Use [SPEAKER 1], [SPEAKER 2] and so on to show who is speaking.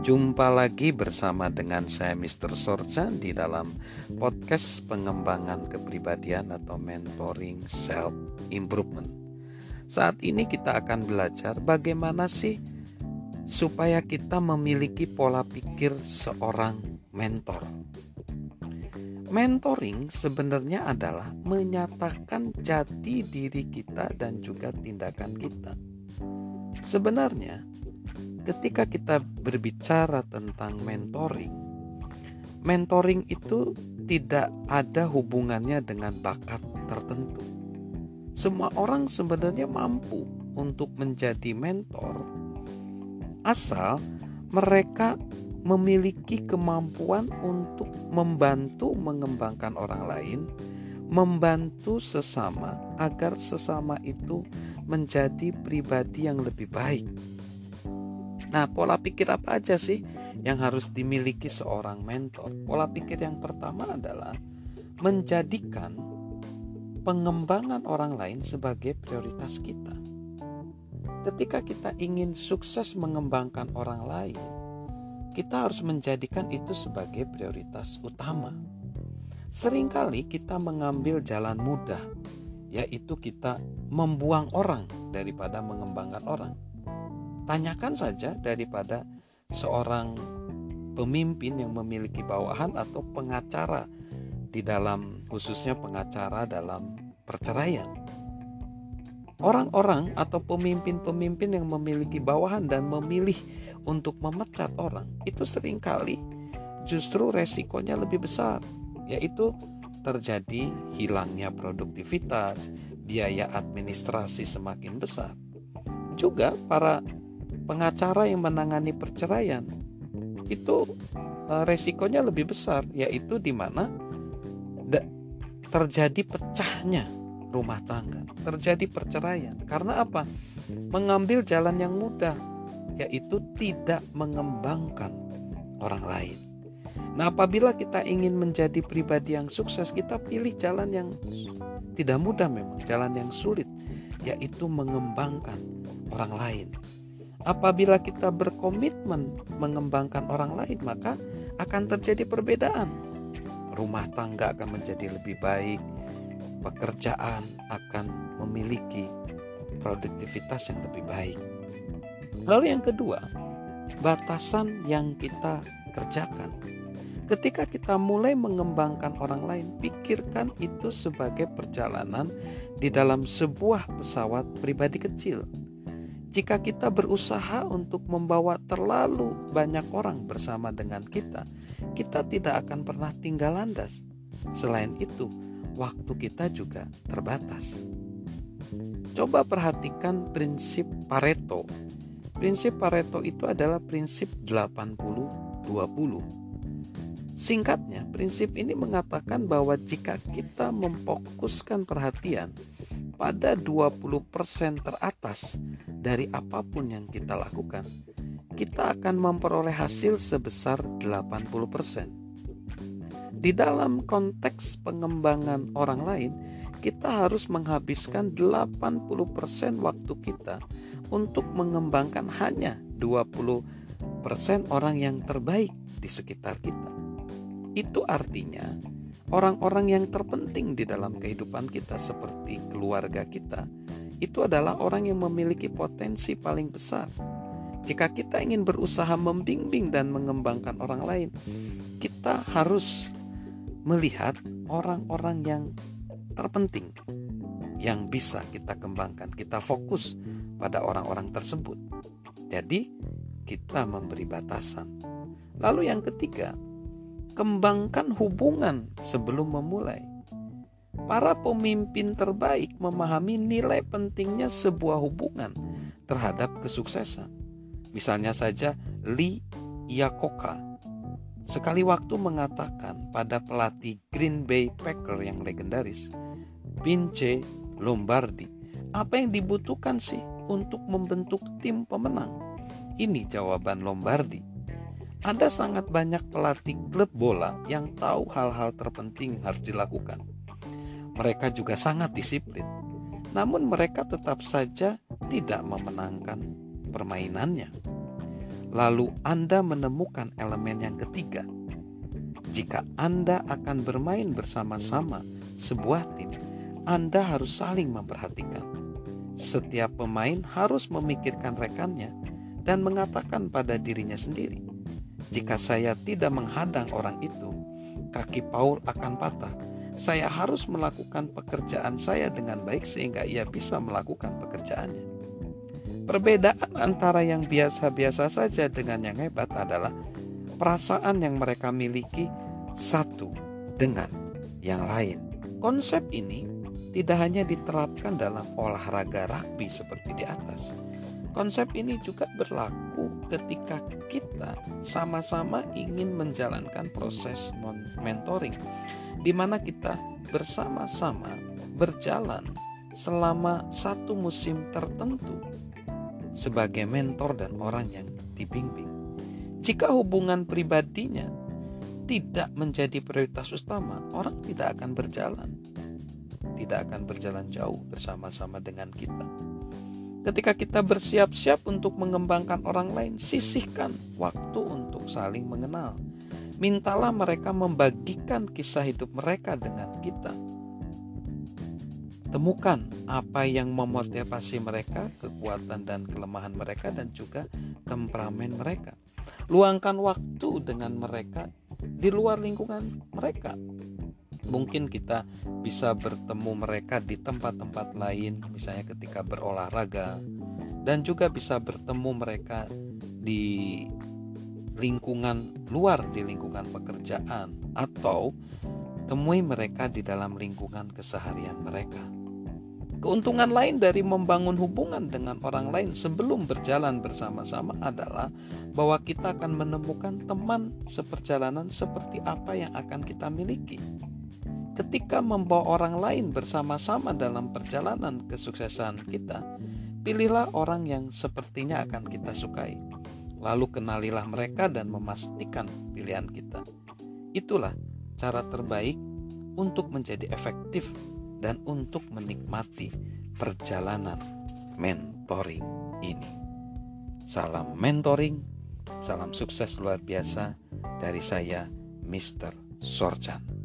[SPEAKER 1] Jumpa lagi bersama dengan saya Mr. Sorja di dalam podcast pengembangan kepribadian atau mentoring self improvement. Saat ini kita akan belajar bagaimana sih supaya kita memiliki pola pikir seorang mentor. Mentoring sebenarnya adalah menyatakan jati diri kita dan juga tindakan kita. Sebenarnya ketika kita berbicara tentang mentoring, mentoring itu tidak ada hubungannya dengan bakat tertentu. Semua orang sebenarnya mampu untuk menjadi mentor, asal mereka memiliki kemampuan untuk membantu mengembangkan orang lain, membantu sesama agar sesama itu menjadi pribadi yang lebih baik Nah, pola pikir apa aja sih yang harus dimiliki seorang mentor? Pola pikir yang pertama adalah menjadikan pengembangan orang lain sebagai prioritas kita. Ketika kita ingin sukses mengembangkan orang lain, kita harus menjadikan itu sebagai prioritas utama. Seringkali kita mengambil jalan mudah, yaitu kita membuang orang daripada mengembangkan orang tanyakan saja daripada seorang pemimpin yang memiliki bawahan atau pengacara di dalam khususnya pengacara dalam perceraian. Orang-orang atau pemimpin-pemimpin yang memiliki bawahan dan memilih untuk memecat orang itu sering kali justru resikonya lebih besar yaitu terjadi hilangnya produktivitas, biaya administrasi semakin besar. Juga para pengacara yang menangani perceraian itu uh, resikonya lebih besar yaitu di mana terjadi pecahnya rumah tangga, terjadi perceraian. Karena apa? Mengambil jalan yang mudah yaitu tidak mengembangkan orang lain. Nah, apabila kita ingin menjadi pribadi yang sukses, kita pilih jalan yang tidak mudah memang, jalan yang sulit, yaitu mengembangkan orang lain. Apabila kita berkomitmen mengembangkan orang lain, maka akan terjadi perbedaan. Rumah tangga akan menjadi lebih baik, pekerjaan akan memiliki produktivitas yang lebih baik. Lalu, yang kedua, batasan yang kita kerjakan. Ketika kita mulai mengembangkan orang lain, pikirkan itu sebagai perjalanan di dalam sebuah pesawat pribadi kecil jika kita berusaha untuk membawa terlalu banyak orang bersama dengan kita, kita tidak akan pernah tinggal landas. Selain itu, waktu kita juga terbatas. Coba perhatikan prinsip Pareto. Prinsip Pareto itu adalah prinsip 80-20. Singkatnya, prinsip ini mengatakan bahwa jika kita memfokuskan perhatian pada 20% teratas dari apa pun yang kita lakukan, kita akan memperoleh hasil sebesar 80%. Di dalam konteks pengembangan orang lain, kita harus menghabiskan 80% waktu kita untuk mengembangkan hanya 20% orang yang terbaik di sekitar kita. Itu artinya orang-orang yang terpenting di dalam kehidupan kita seperti keluarga kita itu adalah orang yang memiliki potensi paling besar. Jika kita ingin berusaha membimbing dan mengembangkan orang lain, kita harus melihat orang-orang yang terpenting yang bisa kita kembangkan. Kita fokus pada orang-orang tersebut. Jadi, kita memberi batasan. Lalu, yang ketiga, kembangkan hubungan sebelum memulai. Para pemimpin terbaik memahami nilai pentingnya sebuah hubungan terhadap kesuksesan. Misalnya saja Lee Iacocca sekali waktu mengatakan pada pelatih Green Bay Packer yang legendaris, Vince Lombardi, apa yang dibutuhkan sih untuk membentuk tim pemenang? Ini jawaban Lombardi. Ada sangat banyak pelatih klub bola yang tahu hal-hal terpenting harus dilakukan. Mereka juga sangat disiplin, namun mereka tetap saja tidak memenangkan permainannya. lalu Anda menemukan elemen yang ketiga. Jika Anda akan bermain bersama-sama sebuah tim, Anda harus saling memperhatikan. Setiap pemain harus memikirkan rekannya dan mengatakan pada dirinya sendiri, "Jika saya tidak menghadang orang itu, kaki Paul akan patah. Saya harus melakukan pekerjaan saya dengan baik sehingga ia bisa melakukan pekerjaannya." Perbedaan antara yang biasa-biasa saja dengan yang hebat adalah perasaan yang mereka miliki satu dengan yang lain. Konsep ini tidak hanya diterapkan dalam olahraga rugby seperti di atas. Konsep ini juga berlaku ketika kita sama-sama ingin menjalankan proses mentoring di mana kita bersama-sama berjalan selama satu musim tertentu sebagai mentor dan orang yang dibimbing. Jika hubungan pribadinya tidak menjadi prioritas utama, orang tidak akan berjalan. Tidak akan berjalan jauh bersama-sama dengan kita. Ketika kita bersiap-siap untuk mengembangkan orang lain, sisihkan waktu untuk saling mengenal. Mintalah mereka membagikan kisah hidup mereka dengan kita. Temukan apa yang memotivasi mereka, kekuatan dan kelemahan mereka, dan juga temperamen mereka. Luangkan waktu dengan mereka di luar lingkungan mereka. Mungkin kita bisa bertemu mereka di tempat-tempat lain, misalnya ketika berolahraga, dan juga bisa bertemu mereka di lingkungan luar, di lingkungan pekerjaan, atau temui mereka di dalam lingkungan keseharian mereka. Keuntungan lain dari membangun hubungan dengan orang lain sebelum berjalan bersama-sama adalah bahwa kita akan menemukan teman seperjalanan seperti apa yang akan kita miliki. Ketika membawa orang lain bersama-sama dalam perjalanan kesuksesan kita, pilihlah orang yang sepertinya akan kita sukai. Lalu kenalilah mereka dan memastikan pilihan kita. Itulah cara terbaik untuk menjadi efektif dan untuk menikmati perjalanan mentoring ini. Salam mentoring, salam sukses luar biasa dari saya, Mr. Sorchan.